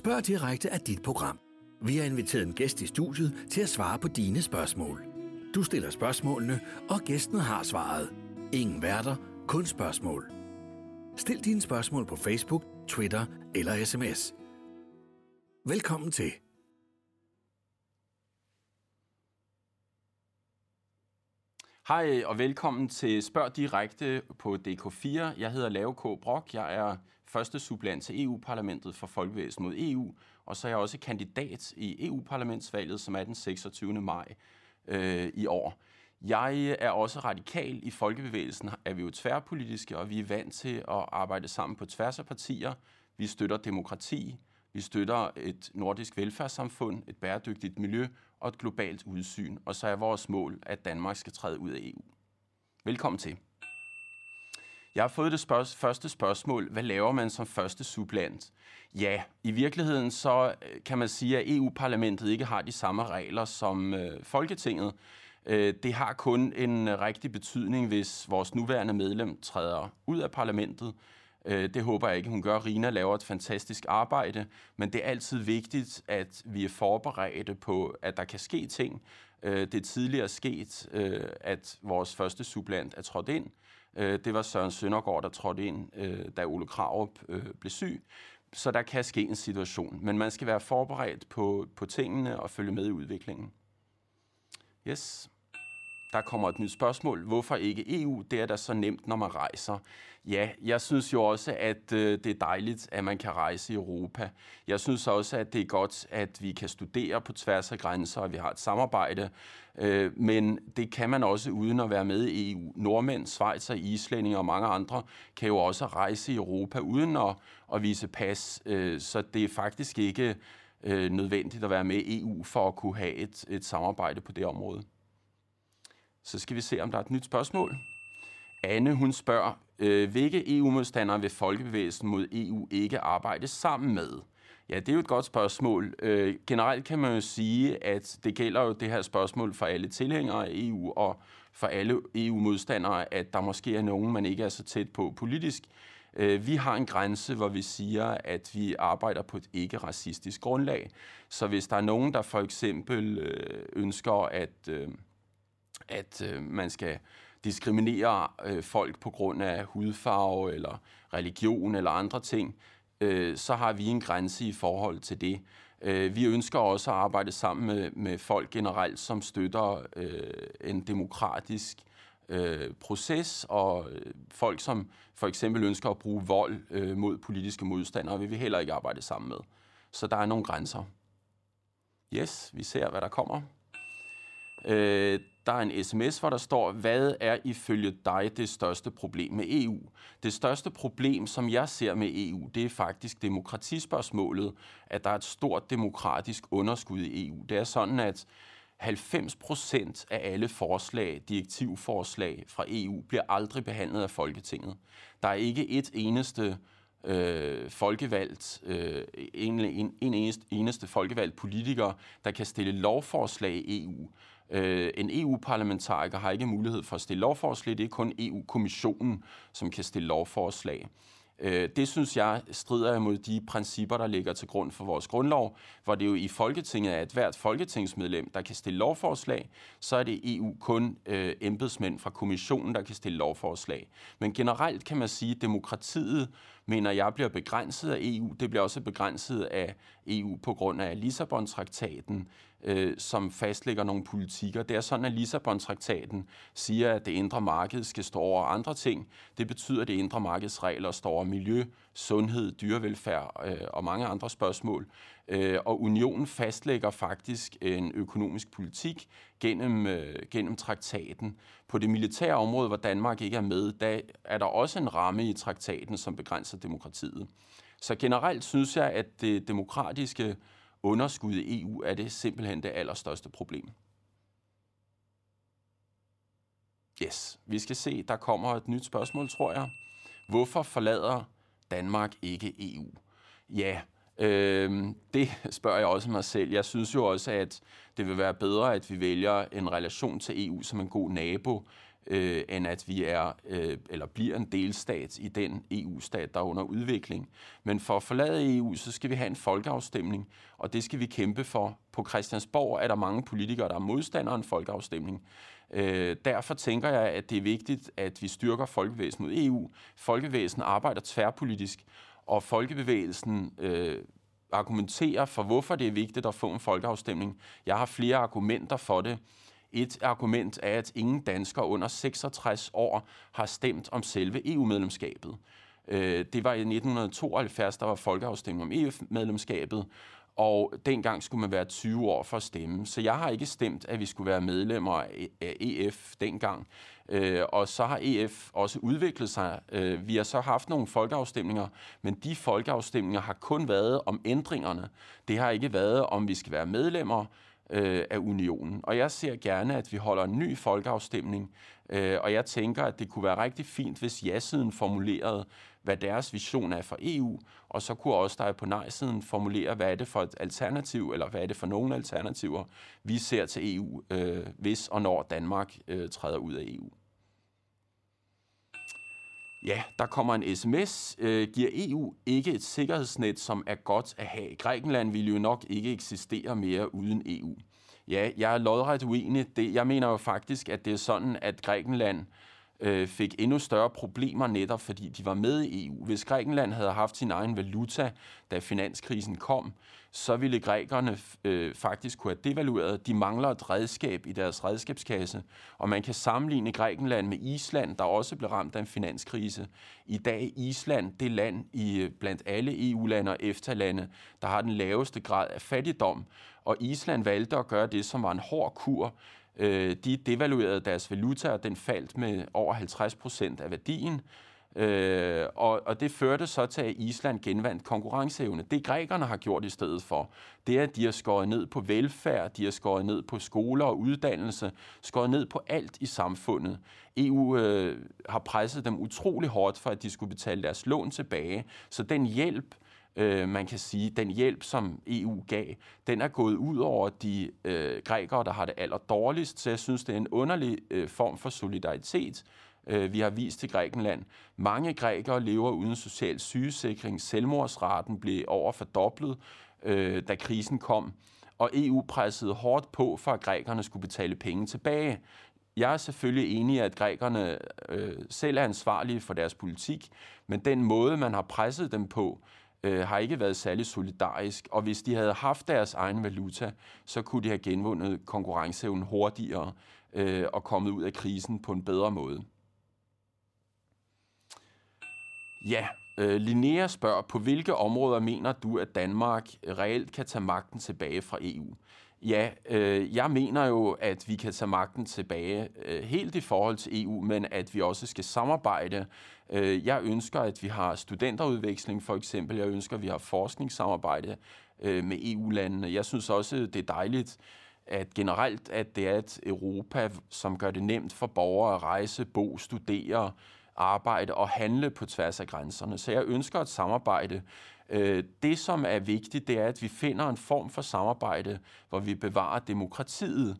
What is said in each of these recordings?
Spørg direkte af dit program. Vi har inviteret en gæst i studiet til at svare på dine spørgsmål. Du stiller spørgsmålene, og gæsten har svaret. Ingen værter, kun spørgsmål. Stil dine spørgsmål på Facebook, Twitter eller sms. Velkommen til. Hej og velkommen til Spørg Direkte på DK4. Jeg hedder Lave K. Brock. Jeg er første supplant til EU-parlamentet for Folkevæsen mod EU, og så er jeg også kandidat i EU-parlamentsvalget, som er den 26. maj øh, i år. Jeg er også radikal. I Folkebevægelsen er vi jo tværpolitiske, og vi er vant til at arbejde sammen på tværs af partier. Vi støtter demokrati, vi støtter et nordisk velfærdssamfund, et bæredygtigt miljø og et globalt udsyn. Og så er vores mål, at Danmark skal træde ud af EU. Velkommen til. Jeg har fået det spørg- første spørgsmål. Hvad laver man som første subland? Ja, i virkeligheden så øh, kan man sige, at EU-parlamentet ikke har de samme regler som øh, Folketinget. Øh, det har kun en rigtig betydning, hvis vores nuværende medlem træder ud af parlamentet. Øh, det håber jeg ikke, hun gør. Rina laver et fantastisk arbejde, men det er altid vigtigt, at vi er forberedte på, at der kan ske ting. Øh, det er tidligere sket, øh, at vores første subland er trådt ind. Øh, det var Søren Søndergaard, der trådte ind, øh, da Ole Krarup øh, blev syg. Så der kan ske en situation, men man skal være forberedt på, på tingene og følge med i udviklingen. Yes. Der kommer et nyt spørgsmål. Hvorfor ikke EU? Det er da så nemt, når man rejser. Ja, jeg synes jo også, at øh, det er dejligt, at man kan rejse i Europa. Jeg synes også, at det er godt, at vi kan studere på tværs af grænser, og vi har et samarbejde. Øh, men det kan man også uden at være med i EU. Nordmænd, Schweizer, islændinge og mange andre kan jo også rejse i Europa uden at, at vise pas. Øh, så det er faktisk ikke nødvendigt at være med i EU for at kunne have et, et samarbejde på det område. Så skal vi se, om der er et nyt spørgsmål. Anne, hun spørger, øh, hvilke EU-modstandere vil Folkebevægelsen mod EU ikke arbejde sammen med? Ja, det er jo et godt spørgsmål. Øh, generelt kan man jo sige, at det gælder jo det her spørgsmål for alle tilhængere af EU og for alle EU-modstandere, at der måske er nogen, man ikke er så tæt på politisk. Øh, vi har en grænse, hvor vi siger, at vi arbejder på et ikke-racistisk grundlag. Så hvis der er nogen, der for eksempel øh, ønsker at... Øh, at øh, man skal diskriminere øh, folk på grund af hudfarve eller religion eller andre ting, øh, så har vi en grænse i forhold til det. Øh, vi ønsker også at arbejde sammen med, med folk generelt, som støtter øh, en demokratisk øh, proces, og øh, folk, som for eksempel ønsker at bruge vold øh, mod politiske modstandere, vil vi heller ikke arbejde sammen med. Så der er nogle grænser. Yes, vi ser, hvad der kommer. Øh, der er en sms, hvor der står, hvad er ifølge dig det største problem med EU? Det største problem, som jeg ser med EU, det er faktisk demokratispørgsmålet, at der er et stort demokratisk underskud i EU. Det er sådan, at 90 procent af alle forslag, direktivforslag fra EU, bliver aldrig behandlet af Folketinget. Der er ikke et eneste øh, folkevalgt, øh, en, en, en eneste, eneste folkevalgt politiker, der kan stille lovforslag i EU. Øh, en EU-parlamentariker har ikke mulighed for at stille lovforslag, det er kun EU-kommissionen, som kan stille lovforslag. Øh, det synes jeg strider imod de principper, der ligger til grund for vores grundlov, hvor det jo i Folketinget er et hvert folketingsmedlem, der kan stille lovforslag, så er det EU kun øh, embedsmænd fra kommissionen, der kan stille lovforslag. Men generelt kan man sige, at demokratiet mener jeg bliver begrænset af EU. Det bliver også begrænset af EU på grund af Lissabon-traktaten, øh, som fastlægger nogle politikker. Det er sådan, at Lissabon-traktaten siger, at det indre marked skal stå over andre ting. Det betyder, at det indre markeds regler står over miljø, sundhed, dyrevelfærd øh, og mange andre spørgsmål. Øh, og unionen fastlægger faktisk en økonomisk politik gennem, øh, gennem traktaten. På det militære område, hvor Danmark ikke er med, der er der også en ramme i traktaten, som begrænser demokratiet. Så generelt synes jeg, at det demokratiske underskud i EU er det simpelthen det allerstørste problem. Yes, vi skal se, der kommer et nyt spørgsmål, tror jeg. Hvorfor forlader Danmark ikke EU? Ja, øh, det spørger jeg også mig selv. Jeg synes jo også, at det vil være bedre, at vi vælger en relation til EU som en god nabo, øh, end at vi er øh, eller bliver en delstat i den EU-stat, der er under udvikling. Men for at forlade EU, så skal vi have en folkeafstemning, og det skal vi kæmpe for. På Christiansborg er der mange politikere, der er modstandere af en folkeafstemning. Øh, derfor tænker jeg, at det er vigtigt, at vi styrker folkebevægelsen mod EU. Folkebevægelsen arbejder tværpolitisk, og folkebevægelsen øh, argumenterer for, hvorfor det er vigtigt at få en folkeafstemning. Jeg har flere argumenter for det. Et argument er, at ingen danskere under 66 år har stemt om selve EU-medlemskabet. Øh, det var i 1972, der var folkeafstemning om EU-medlemskabet, og dengang skulle man være 20 år for at stemme. Så jeg har ikke stemt, at vi skulle være medlemmer af EF dengang. Øh, og så har EF også udviklet sig. Øh, vi har så haft nogle folkeafstemninger, men de folkeafstemninger har kun været om ændringerne. Det har ikke været, om vi skal være medlemmer øh, af unionen. Og jeg ser gerne, at vi holder en ny folkeafstemning, øh, og jeg tænker, at det kunne være rigtig fint, hvis ja-siden formulerede, hvad deres vision er for EU, og så kunne også der på nej-siden formulere, hvad er det for et alternativ, eller hvad er det for nogle alternativer, vi ser til EU, øh, hvis og når Danmark øh, træder ud af EU. Ja, der kommer en sms. Øh, giver EU ikke et sikkerhedsnet, som er godt at have? Grækenland ville jo nok ikke eksistere mere uden EU. Ja, jeg er lodret uenig. Det, jeg mener jo faktisk, at det er sådan, at Grækenland øh, fik endnu større problemer netop, fordi de var med i EU. Hvis Grækenland havde haft sin egen valuta, da finanskrisen kom, så ville grækerne øh, faktisk kunne have devalueret. De mangler et redskab i deres redskabskasse, og man kan sammenligne Grækenland med Island, der også blev ramt af en finanskrise. I dag er Island det land i øh, blandt alle EU-lande og EFTA-lande, der har den laveste grad af fattigdom, og Island valgte at gøre det, som var en hård kur, Øh, de devaluerede deres valuta, og den faldt med over 50 procent af værdien. Øh, og, og det førte så til, at Island genvandt konkurrenceevne. Det grækerne har gjort i stedet for, det er, at de har skåret ned på velfærd, de har skåret ned på skoler og uddannelse, skåret ned på alt i samfundet. EU øh, har presset dem utrolig hårdt for, at de skulle betale deres lån tilbage. Så den hjælp, øh, man kan sige, den hjælp, som EU gav, den er gået ud over de øh, grækere, der har det aller dårligst. Så jeg synes, det er en underlig øh, form for solidaritet, øh, vi har vist til Grækenland. Mange grækere lever uden social sygesikring. Selvmordsraten blev over fordoblet, øh, da krisen kom. Og EU pressede hårdt på, for at grækerne skulle betale penge tilbage. Jeg er selvfølgelig enig i, at grækerne øh, selv er ansvarlige for deres politik, men den måde, man har presset dem på, øh, har ikke været særlig solidarisk, og hvis de havde haft deres egen valuta, så kunne de have genvundet konkurrenceevnen hurtigere øh, og kommet ud af krisen på en bedre måde. Ja, øh, Linnea spørger, på hvilke områder mener du, at Danmark reelt kan tage magten tilbage fra EU? Ja, øh, jeg mener jo, at vi kan tage magten tilbage øh, helt i forhold til EU, men at vi også skal samarbejde. Øh, jeg ønsker, at vi har studenterudveksling for eksempel. Jeg ønsker, at vi har forskningssamarbejde øh, med EU-landene. Jeg synes også, det er dejligt, at generelt, at det er et Europa, som gør det nemt for borgere at rejse, bo, studere, arbejde og handle på tværs af grænserne. Så jeg ønsker et samarbejde. Øh, det, som er vigtigt, det er, at vi finder en form for samarbejde, hvor vi bevarer demokratiet.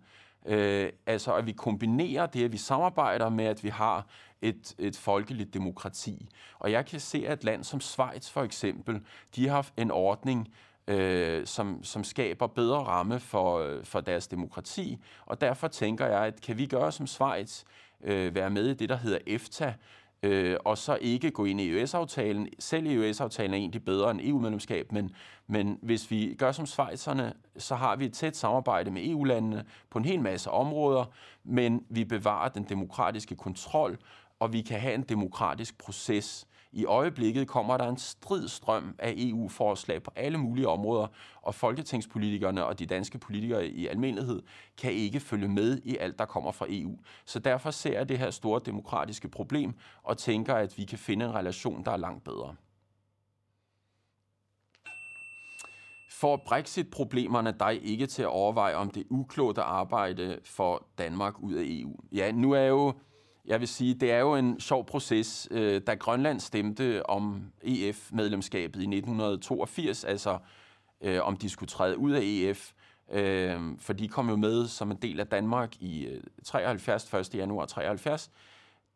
Øh, altså, at vi kombinerer det, at vi samarbejder med, at vi har et, et folkeligt demokrati. Og jeg kan se, at et land som Schweiz for eksempel, de har en ordning, øh, som, som skaber bedre ramme for, for deres demokrati. Og derfor tænker jeg, at kan vi gøre som Schweiz, øh, være med i det, der hedder EFTA, øh, og så ikke gå ind i EØS-aftalen. Selv EØS-aftalen er egentlig bedre end EU-medlemskab, men, men hvis vi gør som Schweizerne, så har vi et tæt samarbejde med EU-landene på en hel masse områder, men vi bevarer den demokratiske kontrol, og vi kan have en demokratisk proces. I øjeblikket kommer der en stridstrøm af EU-forslag på alle mulige områder, og folketingspolitikerne og de danske politikere i almindelighed kan ikke følge med i alt, der kommer fra EU. Så derfor ser jeg det her store demokratiske problem og tænker, at vi kan finde en relation, der er langt bedre. For Brexit-problemerne dig ikke til at overveje, om det er uklogt at arbejde for Danmark ud af EU? Ja, nu er jo jeg vil sige, det er jo en sjov proces. Øh, da Grønland stemte om EF-medlemskabet i 1982, altså øh, om de skulle træde ud af EF, øh, for de kom jo med som en del af Danmark i øh, 73, 1. januar 73,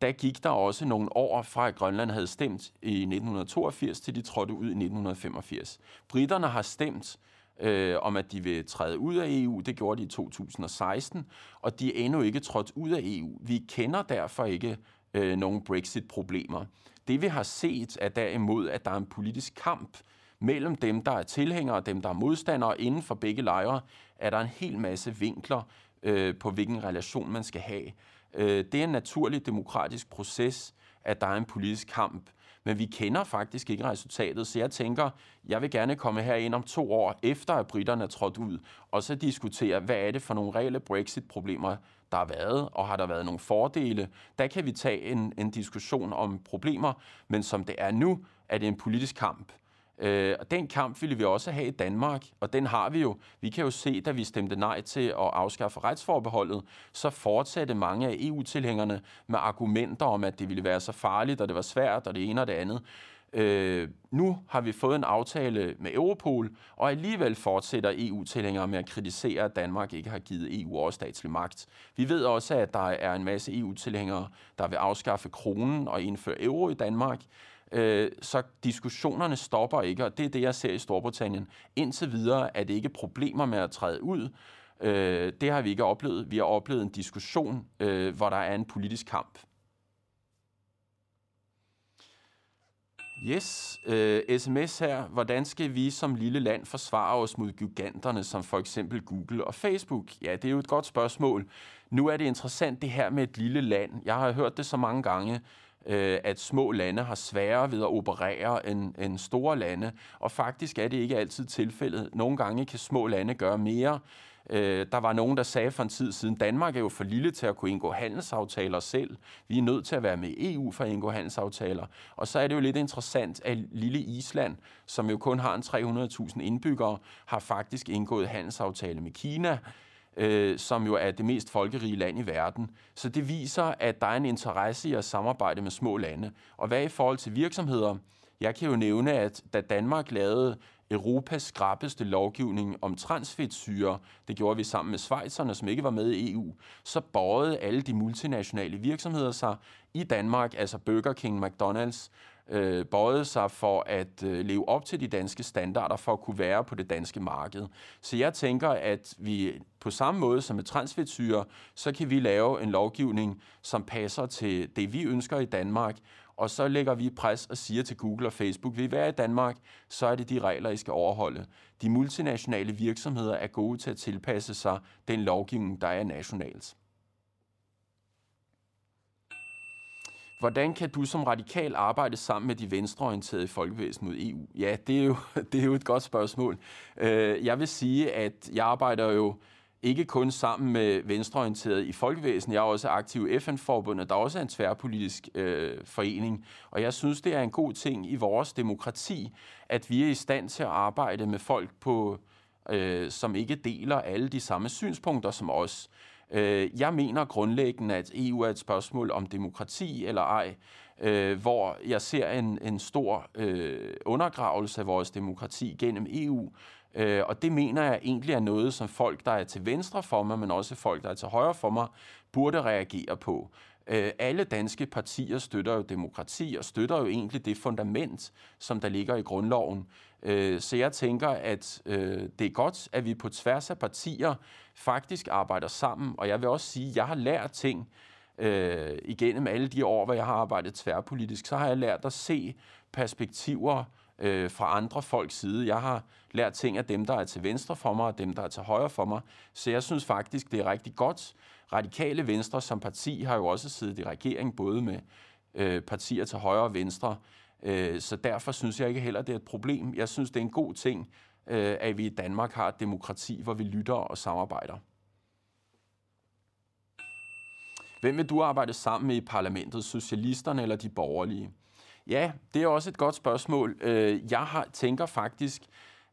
der gik der også nogle år fra, at Grønland havde stemt i 1982, til de trådte ud i 1985. Britterne har stemt øh, om, at de vil træde ud af EU. Det gjorde de i 2016, og de er endnu ikke trådt ud af EU. Vi kender derfor ikke øh, nogen Brexit-problemer. Det vi har set er derimod, at der er en politisk kamp mellem dem, der er tilhængere og dem, der er modstandere. Inden for begge lejre er der en hel masse vinkler øh, på, hvilken relation man skal have. Øh, det er en naturlig demokratisk proces, at der er en politisk kamp. Men vi kender faktisk ikke resultatet, så jeg tænker, jeg vil gerne komme her ind om to år, efter at britterne er trådt ud, og så diskutere, hvad er det for nogle reelle Brexit-problemer, der har været, og har der været nogle fordele. Der kan vi tage en, en diskussion om problemer, men som det er nu, er det en politisk kamp. Øh, og den kamp ville vi også have i Danmark, og den har vi jo. Vi kan jo se, da vi stemte nej til at afskaffe retsforbeholdet, så fortsatte mange af EU-tilhængerne med argumenter om, at det ville være så farligt, og det var svært, og det ene og det andet. Øh, nu har vi fået en aftale med Europol, og alligevel fortsætter EU-tilhængere med at kritisere, at Danmark ikke har givet EU overstatslig magt. Vi ved også, at der er en masse EU-tilhængere, der vil afskaffe kronen og indføre euro i Danmark. Øh, så diskussionerne stopper ikke, og det er det, jeg ser i Storbritannien. Indtil videre er det ikke problemer med at træde ud. Øh, det har vi ikke oplevet. Vi har oplevet en diskussion, øh, hvor der er en politisk kamp. Yes, øh, sms her. Hvordan skal vi som lille land forsvare os mod giganterne, som for eksempel Google og Facebook? Ja, det er jo et godt spørgsmål. Nu er det interessant det her med et lille land. Jeg har hørt det så mange gange øh, at små lande har sværere ved at operere end, end store lande. Og faktisk er det ikke altid tilfældet. Nogle gange kan små lande gøre mere. Øh, der var nogen, der sagde for en tid siden, Danmark er jo for lille til at kunne indgå handelsaftaler selv. Vi er nødt til at være med i EU for at indgå handelsaftaler. Og så er det jo lidt interessant, at lille Island, som jo kun har en 300.000 indbyggere, har faktisk indgået handelsaftale med Kina øh, som jo er det mest folkerige land i verden. Så det viser, at der er en interesse i at samarbejde med små lande. Og hvad i forhold til virksomheder? Jeg kan jo nævne, at da Danmark lavede Europas skrappeste lovgivning om transfedtsyre, det gjorde vi sammen med Schweizerne, som ikke var med i EU, så borgede alle de multinationale virksomheder sig i Danmark, altså Burger King, McDonald's, øh, bøjede sig for at øh, leve op til de danske standarder for at kunne være på det danske marked. Så jeg tænker, at vi på samme måde som med transfedtsyre, så kan vi lave en lovgivning, som passer til det, vi ønsker i Danmark, og så lægger vi pres og siger til Google og Facebook, vil I være i Danmark, så er det de regler, I skal overholde. De multinationale virksomheder er gode til at tilpasse sig den lovgivning, der er nationalt. Hvordan kan du som radikal arbejde sammen med de venstreorienterede i Folkebevægelsen mod EU? Ja, det er jo, det er jo et godt spørgsmål. Øh, jeg vil sige, at jeg arbejder jo ikke kun sammen med venstreorienterede i Folkevæsen, jeg er også aktiv i FN-forbundet, der også er en tværpolitisk øh, forening. Og jeg synes, det er en god ting i vores demokrati, at vi er i stand til at arbejde med folk, på, øh, som ikke deler alle de samme synspunkter som os. Øh, jeg mener grundlæggende, at EU er et spørgsmål om demokrati eller ej, øh, hvor jeg ser en, en stor øh, undergravelse af vores demokrati gennem EU. Øh, og det mener jeg egentlig er noget, som folk, der er til venstre for mig, men også folk, der er til højre for mig, burde reagere på. Øh, alle danske partier støtter jo demokrati og støtter jo egentlig det fundament, som der ligger i grundloven. Øh, så jeg tænker, at øh, det er godt, at vi på tværs af partier faktisk arbejder sammen. Og jeg vil også sige, at jeg har lært ting øh, igennem alle de år, hvor jeg har arbejdet tværpolitisk. Så har jeg lært at se perspektiver øh, fra andre folks side. Jeg har lært ting af dem, der er til venstre for mig, og dem, der er til højre for mig. Så jeg synes faktisk, det er rigtig godt. Radikale Venstre som parti har jo også siddet i regering, både med øh, partier til højre og venstre. Øh, så derfor synes jeg ikke heller, det er et problem. Jeg synes, det er en god ting, øh, at vi i Danmark har et demokrati, hvor vi lytter og samarbejder. Hvem vil du arbejde sammen med i parlamentet, socialisterne eller de borgerlige? Ja, det er også et godt spørgsmål. Øh, jeg har, tænker faktisk,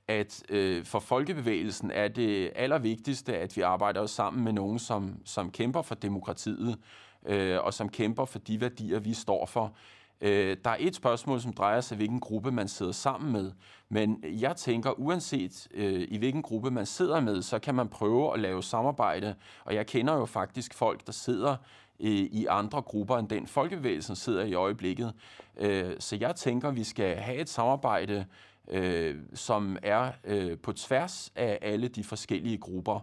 at øh, for folkebevægelsen er det allervigtigste, at vi arbejder sammen med nogen, som, som kæmper for demokratiet, øh, og som kæmper for de værdier, vi står for. Øh, der er et spørgsmål, som drejer sig, hvilken gruppe man sidder sammen med. Men jeg tænker, uanset øh, i hvilken gruppe man sidder med, så kan man prøve at lave samarbejde. Og jeg kender jo faktisk folk, der sidder øh, i andre grupper end den folkebevægelsen sidder i øjeblikket. Øh, så jeg tænker, vi skal have et samarbejde, øh, som er øh, på tværs af alle de forskellige grupper.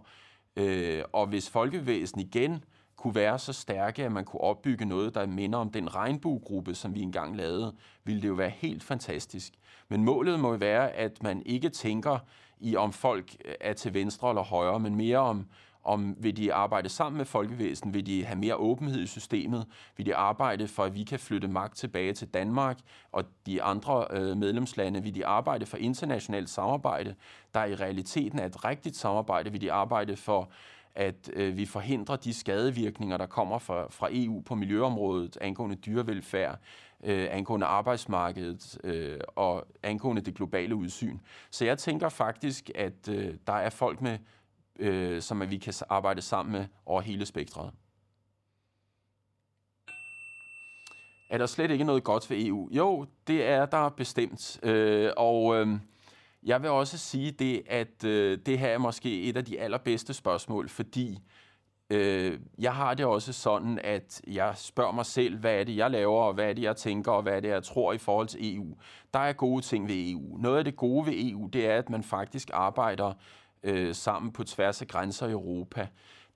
Øh, og hvis folkebevægelsen igen kunne være så stærke, at man kunne opbygge noget, der minder om den regnbuegruppe, som vi engang lavede, ville det jo være helt fantastisk. Men målet må jo være, at man ikke tænker i, om folk er til venstre eller højre, men mere om, om vil de arbejde sammen med folkevæsen, vil de have mere åbenhed i systemet, vil de arbejde for, at vi kan flytte magt tilbage til Danmark, og de andre øh, medlemslande, vil de arbejde for internationalt samarbejde, der i realiteten er et rigtigt samarbejde, vil de arbejde for at øh, vi forhindrer de skadevirkninger, der kommer fra, fra EU på miljøområdet, angående dyrevelfærd, øh, angående arbejdsmarkedet øh, og angående det globale udsyn. Så jeg tænker faktisk, at øh, der er folk med, øh, som vi kan arbejde sammen med over hele spektret. Er der slet ikke noget godt ved EU? Jo, det er der bestemt. Øh, og øh, jeg vil også sige det, at øh, det her er måske et af de allerbedste spørgsmål, fordi øh, jeg har det også sådan, at jeg spørger mig selv, hvad er det, jeg laver, og hvad er det, jeg tænker, og hvad er det, jeg tror i forhold til EU. Der er gode ting ved EU. Noget af det gode ved EU, det er, at man faktisk arbejder øh, sammen på tværs af grænser i Europa.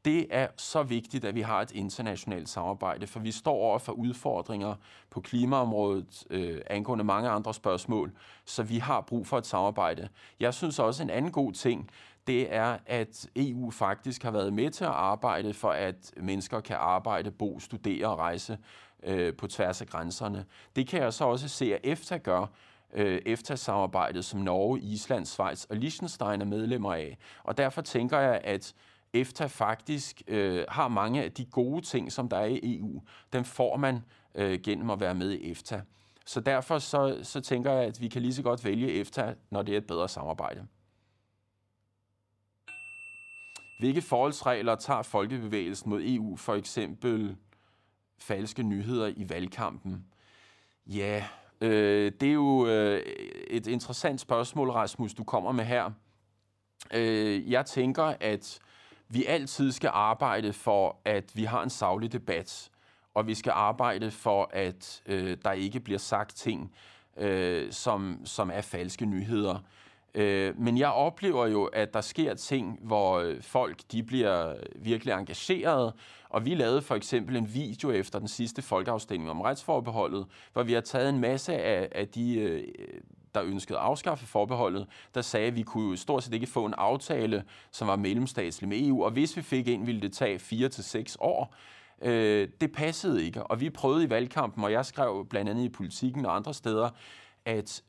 Det er så vigtigt, at vi har et internationalt samarbejde, for vi står over for udfordringer på klimaområdet, øh, angående mange andre spørgsmål, så vi har brug for et samarbejde. Jeg synes også, en anden god ting, det er, at EU faktisk har været med til at arbejde for, at mennesker kan arbejde, bo, studere og rejse øh, på tværs af grænserne. Det kan jeg så også se, at EFTA gør, øh, EFTA-samarbejdet, som Norge, Island, Schweiz og Liechtenstein er medlemmer af. Og derfor tænker jeg, at EFTA faktisk øh, har mange af de gode ting, som der er i EU. Den får man øh, gennem at være med i EFTA. Så derfor så, så tænker jeg, at vi kan lige så godt vælge EFTA, når det er et bedre samarbejde. Hvilke forholdsregler tager folkebevægelsen mod EU, for eksempel falske nyheder i valgkampen? Ja, øh, det er jo øh, et interessant spørgsmål, Rasmus, du kommer med her. Øh, jeg tænker, at vi altid skal arbejde for, at vi har en savlig debat, og vi skal arbejde for, at øh, der ikke bliver sagt ting, øh, som, som er falske nyheder. Øh, men jeg oplever jo, at der sker ting, hvor øh, folk de bliver virkelig engageret, og vi lavede for eksempel en video efter den sidste folkeafstemning om retsforbeholdet, hvor vi har taget en masse af, af de øh, der ønskede at afskaffe forbeholdet, der sagde, at vi kunne stort set ikke få en aftale, som var mellemstatslig med EU, og hvis vi fik en, ville det tage fire til seks år. Øh, det passede ikke, og vi prøvede i valgkampen, og jeg skrev blandt andet i politikken og andre steder, at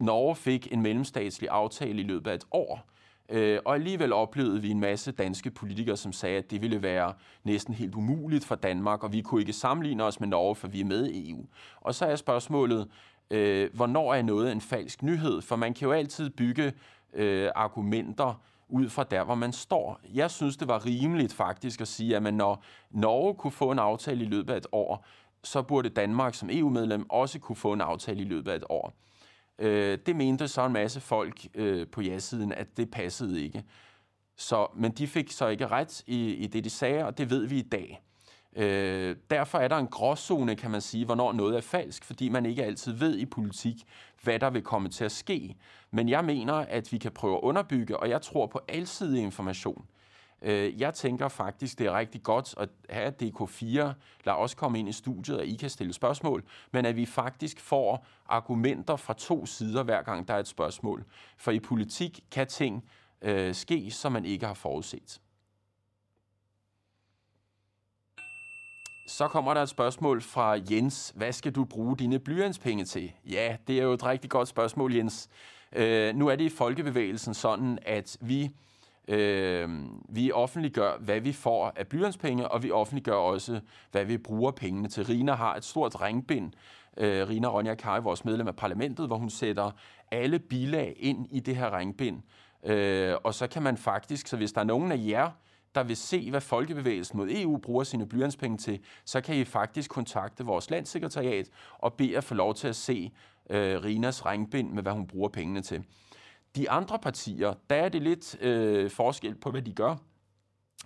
Norge fik en mellemstatslig aftale i løbet af et år. Øh, og alligevel oplevede vi en masse danske politikere, som sagde, at det ville være næsten helt umuligt for Danmark, og vi kunne ikke sammenligne os med Norge, for vi er med i EU. Og så er spørgsmålet, øh, hvornår er noget en falsk nyhed? For man kan jo altid bygge øh, argumenter ud fra der, hvor man står. Jeg synes, det var rimeligt faktisk at sige, at man når Norge kunne få en aftale i løbet af et år, så burde Danmark som EU-medlem også kunne få en aftale i løbet af et år. Øh, det mente så en masse folk øh, på ja-siden, at det passede ikke. Så, men de fik så ikke ret i, i det, de sagde, og det ved vi i dag. Øh, derfor er der en gråzone, kan man sige, hvornår noget er falsk, fordi man ikke altid ved i politik, hvad der vil komme til at ske. Men jeg mener, at vi kan prøve at underbygge, og jeg tror på alsidig information. Øh, jeg tænker faktisk, det er rigtig godt at have DK4, lad os komme ind i studiet, og I kan stille spørgsmål, men at vi faktisk får argumenter fra to sider, hver gang der er et spørgsmål. For i politik kan ting øh, ske, som man ikke har forudset. Så kommer der et spørgsmål fra Jens. Hvad skal du bruge dine blyantspenge til? Ja, det er jo et rigtig godt spørgsmål, Jens. Øh, nu er det i folkebevægelsen sådan, at vi, øh, vi offentliggør, hvad vi får af blyantspenge, og vi offentliggør også, hvad vi bruger pengene til. Rina har et stort ringbind, øh, Rina Ronja Kaj, vores medlem af parlamentet, hvor hun sætter alle bilag ind i det her ringbind. Øh, og så kan man faktisk, så hvis der er nogen af jer, der vil se, hvad Folkebevægelsen mod EU bruger sine blyantspenge til, så kan I faktisk kontakte vores landssekretariat og bede at få lov til at se øh, Rinas ringbind med, hvad hun bruger pengene til. De andre partier, der er det lidt øh, forskel på, hvad de gør.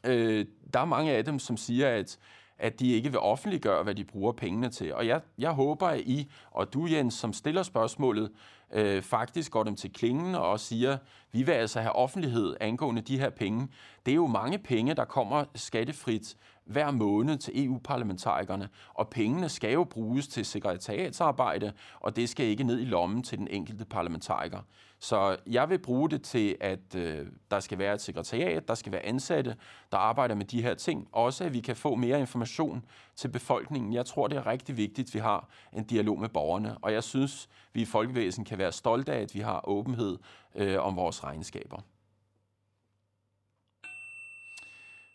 Øh, der er mange af dem, som siger, at at de ikke vil offentliggøre, hvad de bruger pengene til. Og jeg, jeg håber, at I og du, Jens, som stiller spørgsmålet, øh, faktisk går dem til klingen og siger, vi vil altså have offentlighed angående de her penge. Det er jo mange penge, der kommer skattefrit hver måned til EU-parlamentarikerne, og pengene skal jo bruges til sekretariatsarbejde, og det skal ikke ned i lommen til den enkelte parlamentariker. Så jeg vil bruge det til, at øh, der skal være et sekretariat, der skal være ansatte, der arbejder med de her ting. Også at vi kan få mere information til befolkningen. Jeg tror, det er rigtig vigtigt, at vi har en dialog med borgerne, og jeg synes, vi i Folkevæsen kan være stolte af, at vi har åbenhed øh, om vores regnskaber.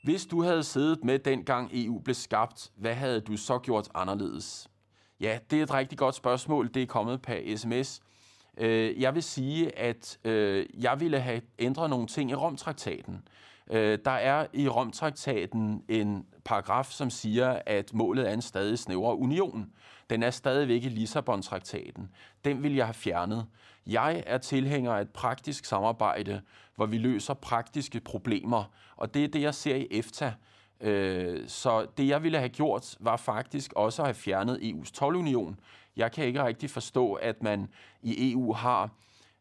Hvis du havde siddet med dengang EU blev skabt, hvad havde du så gjort anderledes? Ja, det er et rigtig godt spørgsmål. Det er kommet på sms. Øh, jeg vil sige, at øh, jeg ville have ændret nogle ting i Romtraktaten. Øh, der er i Romtraktaten en paragraf, som siger, at målet er en stadig snævrere union. Den er stadigvæk i Lissabon-traktaten. Den vil jeg have fjernet. Jeg er tilhænger af et praktisk samarbejde, hvor vi løser praktiske problemer, og det er det, jeg ser i EFTA. Øh, så det, jeg ville have gjort, var faktisk også at have fjernet EU's tolvunion, jeg kan ikke rigtig forstå, at man i EU har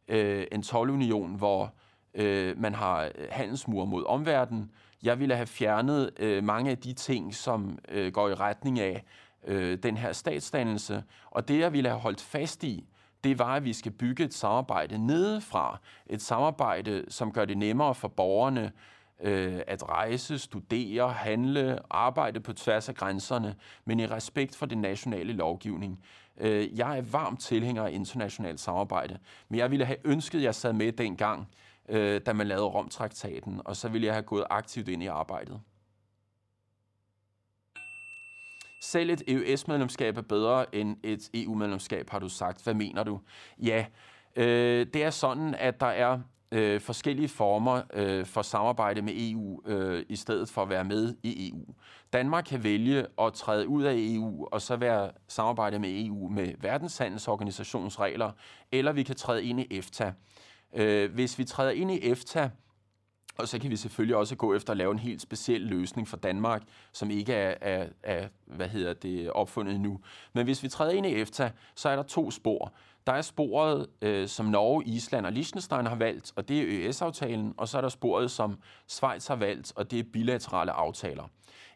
øh, en tolvunion, hvor øh, man har øh, handelsmur mod omverdenen. Jeg ville have fjernet øh, mange af de ting, som øh, går i retning af øh, den her statsdannelse. Og det, jeg ville have holdt fast i, det var, at vi skal bygge et samarbejde nedefra. Et samarbejde, som gør det nemmere for borgerne øh, at rejse, studere, handle, arbejde på tværs af grænserne, men i respekt for den nationale lovgivning. Øh, jeg er varmt tilhænger af internationalt samarbejde, men jeg ville have ønsket, at jeg sad med dengang, øh, da man lavede Romtraktaten, og så ville jeg have gået aktivt ind i arbejdet. Selv et EØS-medlemskab er bedre end et EU-medlemskab, har du sagt. Hvad mener du? Ja, øh, det er sådan, at der er øh, forskellige former øh, for samarbejde med EU, øh, i stedet for at være med i EU. Danmark kan vælge at træde ud af EU og så være samarbejde med EU med verdenshandelsorganisationens regler, eller vi kan træde ind i EFTA. Øh, hvis vi træder ind i EFTA, og så kan vi selvfølgelig også gå efter at lave en helt speciel løsning for Danmark, som ikke er, er, er hvad hedder det, opfundet endnu. Men hvis vi træder ind i EFTA, så er der to spor. Der er sporet, øh, som Norge, Island og Liechtenstein har valgt, og det er EØS-aftalen, og så er der sporet, som Schweiz har valgt, og det er bilaterale aftaler.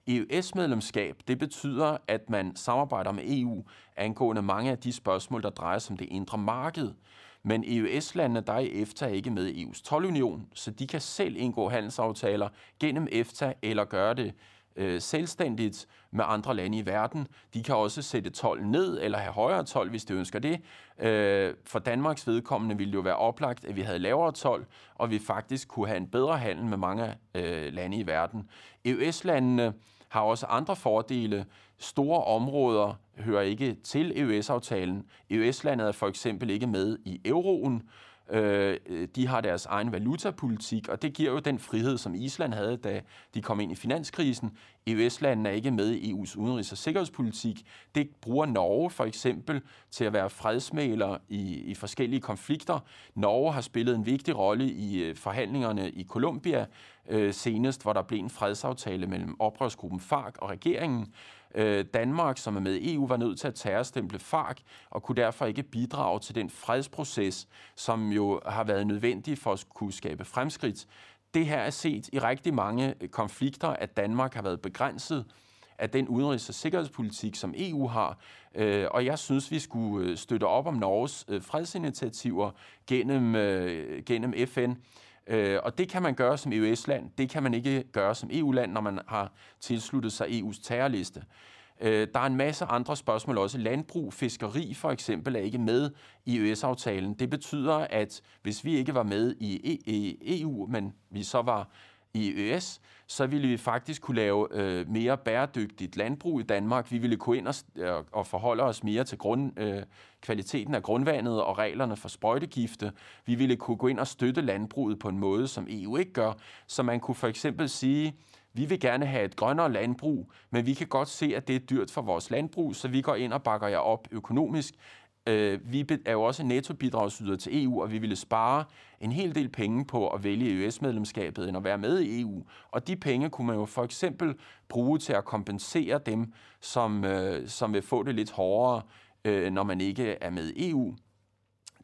EØS-medlemskab, det betyder, at man samarbejder med EU angående mange af de spørgsmål, der drejer sig om det indre marked. Men EØS-landene, der er i EFTA ikke med i EU's tolvunion, så de kan selv indgå handelsaftaler gennem EFTA eller gøre det øh, selvstændigt med andre lande i verden. De kan også sætte tolv ned eller have højere tolv, hvis de ønsker det. Øh, for Danmarks vedkommende ville det jo være oplagt, at vi havde lavere tolv, og vi faktisk kunne have en bedre handel med mange øh, lande i verden. EØS-landene har også andre fordele. Store områder hører ikke til EØS-aftalen. EØS-landet er for eksempel ikke med i euroen, Øh, øh, de har deres egen valutapolitik, og det giver jo den frihed, som Island havde, da de kom ind i finanskrisen. EØS-landene er ikke med i EU's udenrigs- og sikkerhedspolitik. Det bruger Norge for eksempel til at være fredsmæler i, i forskellige konflikter. Norge har spillet en vigtig rolle i øh, forhandlingerne i Colombia, øh, senest hvor der blev en fredsaftale mellem oprørsgruppen FARC og regeringen. Øh, Danmark, som er med i EU, var nødt til at terrorstemple FARC og kunne derfor ikke bidrage til den fredsproces, som jo har været nødvendig for at kunne skabe fremskridt. Det her er set i rigtig mange øh, konflikter, at Danmark har været begrænset af den udenrigs- og sikkerhedspolitik, som EU har. Øh, og jeg synes, vi skulle øh, støtte op om Norges øh, fredsinitiativer gennem, gennem FN. Øh, og det kan man gøre som EØS-land. Det kan man ikke gøre som EU-land, når man har tilsluttet sig EU's terrorliste. Øh, der er en masse andre spørgsmål også. Landbrug, fiskeri for eksempel er ikke med i EØS-aftalen. Det betyder, at hvis vi ikke var med i e- EU, men vi så var i ØS, så ville vi faktisk kunne lave øh, mere bæredygtigt landbrug i Danmark. Vi ville kunne ind og, øh, og forholde os mere til grund, øh, kvaliteten af grundvandet og reglerne for sprøjtegifte. Vi ville kunne gå ind og støtte landbruget på en måde, som EU ikke gør. Så man kunne for eksempel sige, vi vil gerne have et grønnere landbrug, men vi kan godt se, at det er dyrt for vores landbrug, så vi går ind og bakker jer op økonomisk. Øh, vi er jo også nettobidragsyder til EU, og vi ville spare en hel del penge på at vælge EØS-medlemskabet end at være med i EU. Og de penge kunne man jo for eksempel bruge til at kompensere dem, som, øh, som vil få det lidt hårdere, øh, når man ikke er med i EU.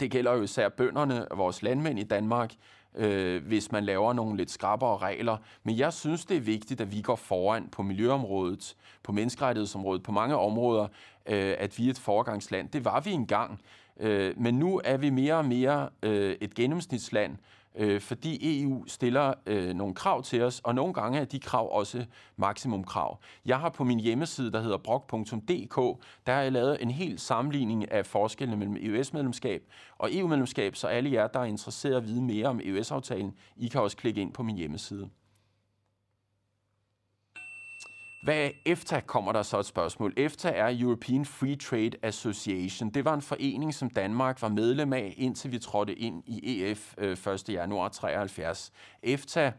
Det gælder jo især bønderne vores landmænd i Danmark, øh, hvis man laver nogle lidt skrappere regler. Men jeg synes, det er vigtigt, at vi går foran på miljøområdet, på menneskerettighedsområdet, på mange områder, øh, at vi er et foregangsland. Det var vi engang. Øh, men nu er vi mere og mere øh, et gennemsnitsland, øh, fordi EU stiller øh, nogle krav til os, og nogle gange er de krav også maksimumkrav. Jeg har på min hjemmeside, der hedder brok.dk, der har jeg lavet en hel sammenligning af forskellene mellem EØS-medlemskab og EU-medlemskab, så alle jer, der er interesseret at vide mere om EØS-aftalen, I kan også klikke ind på min hjemmeside. Hvad er EFTA, kommer der så et spørgsmål. EFTA er European Free Trade Association. Det var en forening, som Danmark var medlem af, indtil vi trådte ind i EF 1. Øh, januar 73. EFTA,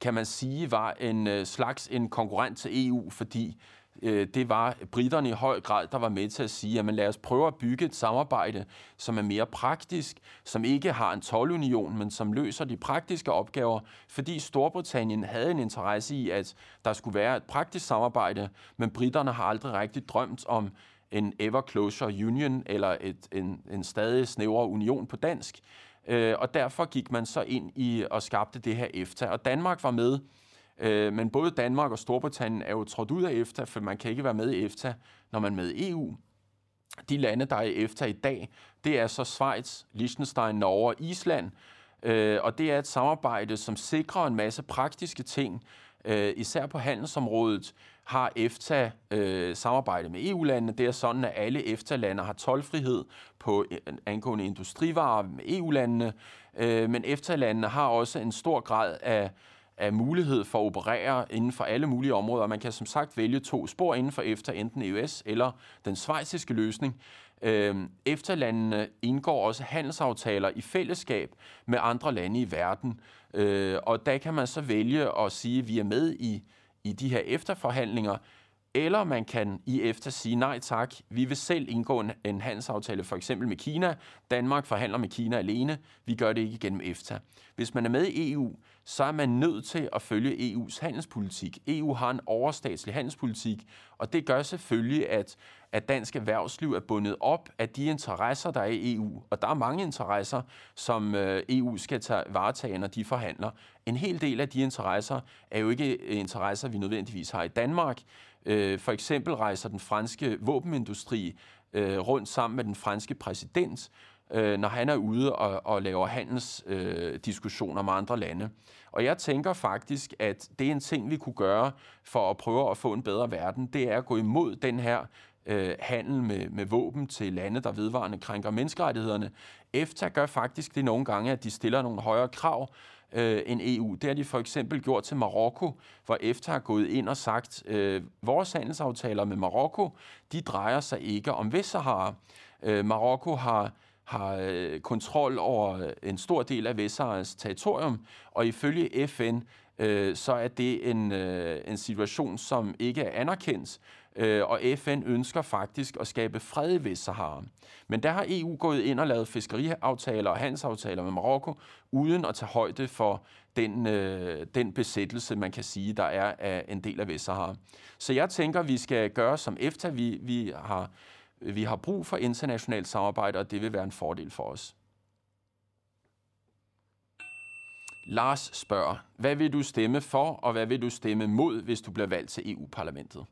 kan man sige, var en øh, slags en konkurrent til EU, fordi Øh, det var britterne i høj grad, der var med til at sige, at man lad os prøve at bygge et samarbejde, som er mere praktisk, som ikke har en tolvunion, men som løser de praktiske opgaver, fordi Storbritannien havde en interesse i, at der skulle være et praktisk samarbejde, men britterne har aldrig rigtig drømt om en ever closer union, eller et, en, en stadig snævrere union på dansk. Øh, og derfor gik man så ind i og skabte det her EFTA. Og Danmark var med Øh, men både Danmark og Storbritannien er jo trådt ud af EFTA, for man kan ikke være med i EFTA, når man er med i EU. De lande, der er i EFTA i dag, det er så Schweiz, Liechtenstein, Norge og Island. Øh, og det er et samarbejde, som sikrer en masse praktiske ting, øh, især på handelsområdet har EFTA øh, samarbejde med EU-landene. Det er sådan, at alle EFTA-lande har tolvfrihed på øh, angående industrivarer med EU-landene, øh, men EFTA-landene har også en stor grad af af mulighed for at operere inden for alle mulige områder. Man kan som sagt vælge to spor inden for EFTA, enten EUS eller den svejsiske løsning. Øhm, EFTA-landene indgår også handelsaftaler i fællesskab med andre lande i verden. Øh, og der kan man så vælge at sige, at vi er med i, i de her efterforhandlinger, eller man kan i efter sige nej tak, vi vil selv indgå en, en handelsaftale for eksempel med Kina. Danmark forhandler med Kina alene, vi gør det ikke gennem EFTA. Hvis man er med i EU, så er man nødt til at følge EU's handelspolitik. EU har en overstatslig handelspolitik, og det gør selvfølgelig, at, at dansk erhvervsliv er bundet op af de interesser, der er i EU. Og der er mange interesser, som øh, EU skal tage varetage, når de forhandler. En hel del af de interesser er jo ikke øh, interesser, vi nødvendigvis har i Danmark. Øh, for eksempel rejser den franske våbenindustri rundt sammen med den franske præsident, Øh, når han er ude og, og laver handelsdiskussioner øh, med andre lande. Og jeg tænker faktisk, at det er en ting, vi kunne gøre for at prøve at få en bedre verden, det er at gå imod den her øh, handel med, med våben til lande, der vedvarende krænker menneskerettighederne. EFTA gør faktisk det nogle gange, at de stiller nogle højere krav øh, end EU. Det har de for eksempel gjort til Marokko, hvor EFTA har gået ind og sagt, øh, vores handelsaftaler med Marokko, de drejer sig ikke om Vestsahara. Øh, Marokko har har øh, kontrol over øh, en stor del af Vestsaharas territorium, og ifølge FN øh, så er det en, øh, en situation, som ikke er anerkendt, øh, og FN ønsker faktisk at skabe fred i Vestsahara. Men der har EU gået ind og lavet fiskeriaftaler og handelsaftaler med Marokko, uden at tage højde for den, øh, den besættelse, man kan sige, der er af en del af Vestsahara. Så jeg tænker, vi skal gøre som EFTA, vi, vi har vi har brug for internationalt samarbejde, og det vil være en fordel for os. Lars spørger, hvad vil du stemme for, og hvad vil du stemme mod, hvis du bliver valgt til EU-parlamentet?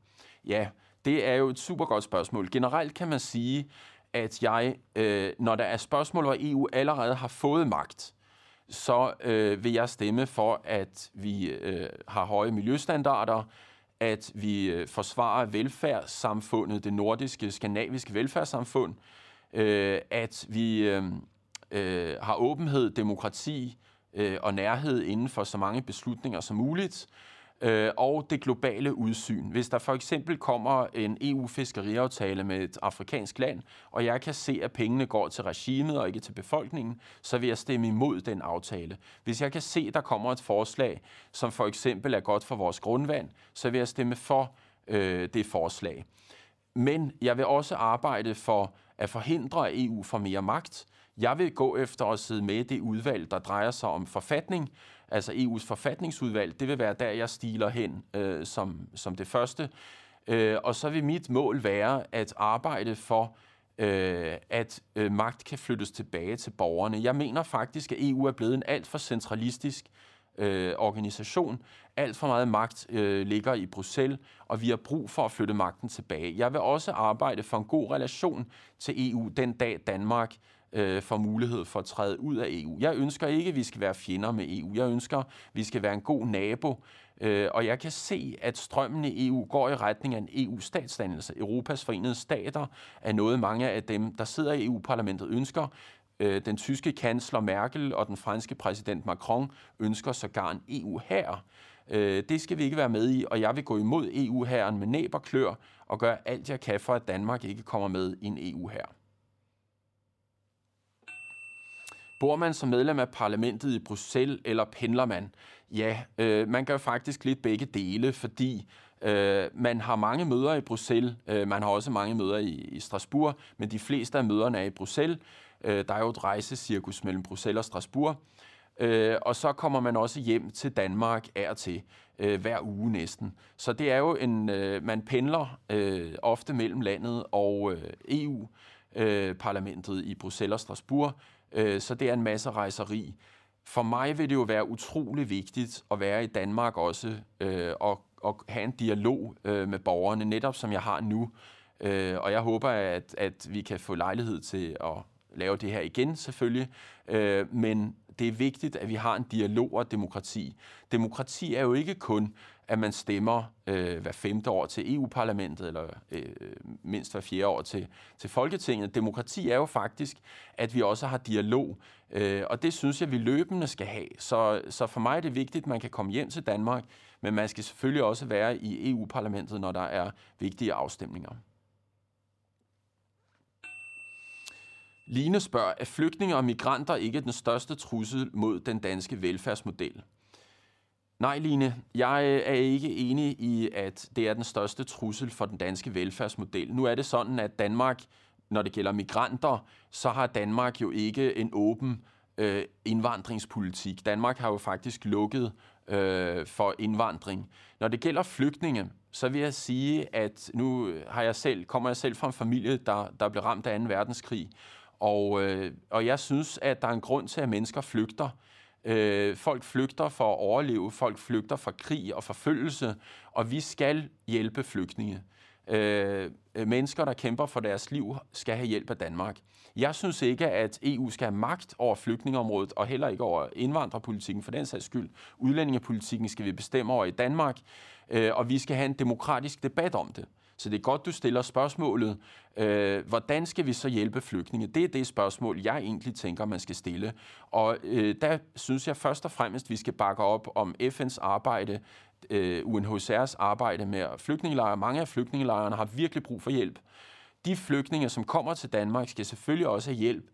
Ja, det er jo et super godt spørgsmål. Generelt kan man sige, at jeg, øh, når der er spørgsmål, hvor EU allerede har fået magt, så øh, vil jeg stemme for, at vi øh, har høje miljøstandarder, at vi øh, forsvarer velfærdssamfundet, det nordiske, skandinaviske velfærdssamfund, øh, at vi øh, øh, har åbenhed, demokrati, øh, og nærhed inden for så mange beslutninger som muligt, øh, Øh, og det globale udsyn. Hvis der for eksempel kommer en EU-fiskeriaftale med et afrikansk land, og jeg kan se, at pengene går til regimet og ikke til befolkningen, så vil jeg stemme imod den aftale. Hvis jeg kan se, at der kommer et forslag, som for eksempel er godt for vores grundvand, så vil jeg stemme for øh, det forslag. Men jeg vil også arbejde for at forhindre, at EU får mere magt. Jeg vil gå efter at sidde med i det udvalg, der drejer sig om forfatning, altså EU's forfatningsudvalg. Det vil være der, jeg stiler hen øh, som, som det første. Øh, og så vil mit mål være at arbejde for, øh, at øh, magt kan flyttes tilbage til borgerne. Jeg mener faktisk, at EU er blevet en alt for centralistisk øh, organisation. Alt for meget magt øh, ligger i Bruxelles, og vi har brug for at flytte magten tilbage. Jeg vil også arbejde for en god relation til EU den dag Danmark øh, får mulighed for at træde ud af EU. Jeg ønsker ikke, at vi skal være fjender med EU. Jeg ønsker, at vi skal være en god nabo. Øh, og jeg kan se, at strømmen i EU går i retning af en EU-statsdannelse. Europas forenede stater er noget, mange af dem, der sidder i EU-parlamentet, ønsker. Øh, den tyske kansler Merkel og den franske præsident Macron ønsker sågar en EU her. Øh, det skal vi ikke være med i, og jeg vil gå imod EU-herren med næb og klør og gøre alt, jeg kan for, at Danmark ikke kommer med i en EU her. Bor man som medlem af parlamentet i Bruxelles, eller pendler man? Ja, øh, man gør faktisk lidt begge dele, fordi øh, man har mange møder i Bruxelles, øh, man har også mange møder i, i Strasbourg, men de fleste af møderne er i Bruxelles. Øh, der er jo et rejsecirkus mellem Bruxelles og Strasbourg. Øh, og så kommer man også hjem til Danmark af og til, øh, hver uge næsten. Så det er jo en, øh, man pendler øh, ofte mellem landet og øh, EU-parlamentet øh, i Bruxelles og Strasbourg, Øh, så det er en masse rejseri. For mig vil det jo være utrolig vigtigt at være i Danmark også, øh, og, og have en dialog øh, med borgerne, netop som jeg har nu. Og jeg håber, at, at vi kan få lejlighed til at lave det her igen selvfølgelig, men det er vigtigt, at vi har en dialog og demokrati. Demokrati er jo ikke kun, at man stemmer øh, hver femte år til EU-parlamentet, eller øh, mindst hver fjerde år til, til Folketinget. Demokrati er jo faktisk, at vi også har dialog, øh, og det synes jeg, vi løbende skal have. Så, så for mig er det vigtigt, at man kan komme hjem til Danmark, men man skal selvfølgelig også være i EU-parlamentet, når der er vigtige afstemninger. Line spørger, er flygtninge og migranter ikke den største trussel mod den danske velfærdsmodel? Nej, Line, jeg øh, er ikke enig i, at det er den største trussel for den danske velfærdsmodel. Nu er det sådan, at Danmark, når det gælder migranter, så har Danmark jo ikke en åben øh, indvandringspolitik. Danmark har jo faktisk lukket øh, for indvandring. Når det gælder flygtninge, så vil jeg sige, at nu har jeg selv, kommer jeg selv fra en familie, der, der blev ramt af 2. verdenskrig, og, øh, og jeg synes, at der er en grund til, at mennesker flygter. Øh, folk flygter for at overleve, folk flygter fra krig og forfølgelse, og vi skal hjælpe flygtninge. Øh, mennesker, der kæmper for deres liv, skal have hjælp af Danmark. Jeg synes ikke, at EU skal have magt over flygtningeområdet, og heller ikke over indvandrerpolitikken for den sags skyld. Udlændingepolitikken skal vi bestemme over i Danmark, øh, og vi skal have en demokratisk debat om det. Så det er godt, du stiller spørgsmålet, øh, hvordan skal vi så hjælpe flygtninge? Det er det spørgsmål, jeg egentlig tænker, man skal stille. Og øh, der synes jeg først og fremmest, vi skal bakke op om FN's arbejde, øh, UNHCR's arbejde med flygtningelejre. Mange af flygtningelejrene har virkelig brug for hjælp. De flygtninge, som kommer til Danmark, skal selvfølgelig også have hjælp,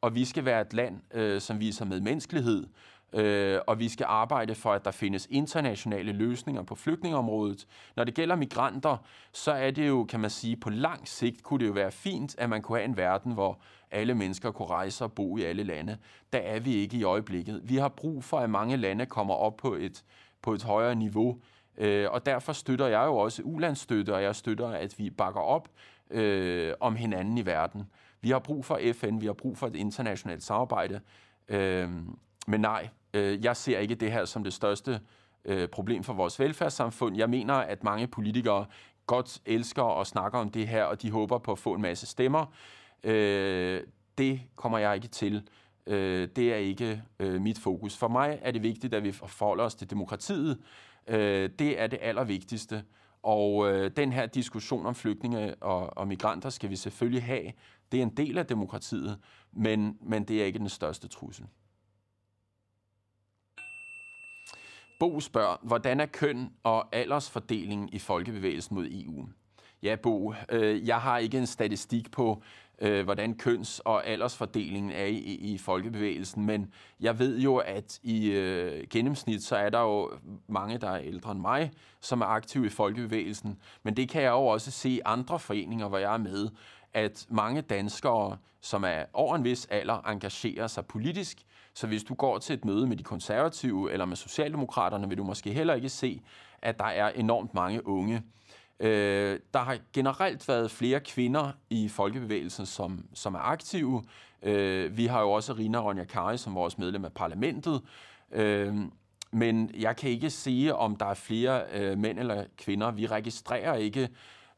og vi skal være et land, øh, som viser medmenneskelighed, øh, og vi skal arbejde for, at der findes internationale løsninger på flygtningeområdet. Når det gælder migranter, så er det jo, kan man sige, på lang sigt kunne det jo være fint, at man kunne have en verden, hvor alle mennesker kunne rejse og bo i alle lande. Der er vi ikke i øjeblikket. Vi har brug for, at mange lande kommer op på et, på et højere niveau, øh, og derfor støtter jeg jo også ulandsstøtte, og jeg støtter, at vi bakker op øh, om hinanden i verden. Vi har brug for FN, vi har brug for et internationalt samarbejde, øh, men nej, Øh, jeg ser ikke det her som det største øh, problem for vores velfærdssamfund. Jeg mener, at mange politikere godt elsker og snakker om det her, og de håber på at få en masse stemmer. Øh, det kommer jeg ikke til. Øh, det er ikke øh, mit fokus. For mig er det vigtigt, at vi forholder os til demokratiet. Øh, det er det allervigtigste. Og øh, den her diskussion om flygtninge og, og migranter skal vi selvfølgelig have. Det er en del af demokratiet, men, men det er ikke den største trussel. Bo spørger, hvordan er køn og aldersfordelingen i folkebevægelsen mod EU? Ja, Bo, øh, jeg har ikke en statistik på, øh, hvordan køns- og aldersfordelingen er i, i folkebevægelsen, men jeg ved jo, at i øh, gennemsnit, så er der jo mange, der er ældre end mig, som er aktive i folkebevægelsen, men det kan jeg jo også se i andre foreninger, hvor jeg er med, at mange danskere, som er over en vis alder, engagerer sig politisk. Så hvis du går til et møde med de konservative eller med Socialdemokraterne, vil du måske heller ikke se, at der er enormt mange unge. Øh, der har generelt været flere kvinder i folkebevægelsen, som, som er aktive. Øh, vi har jo også Rina Ronja Kari som vores medlem af parlamentet. Øh, men jeg kan ikke sige, om der er flere øh, mænd eller kvinder. Vi registrerer ikke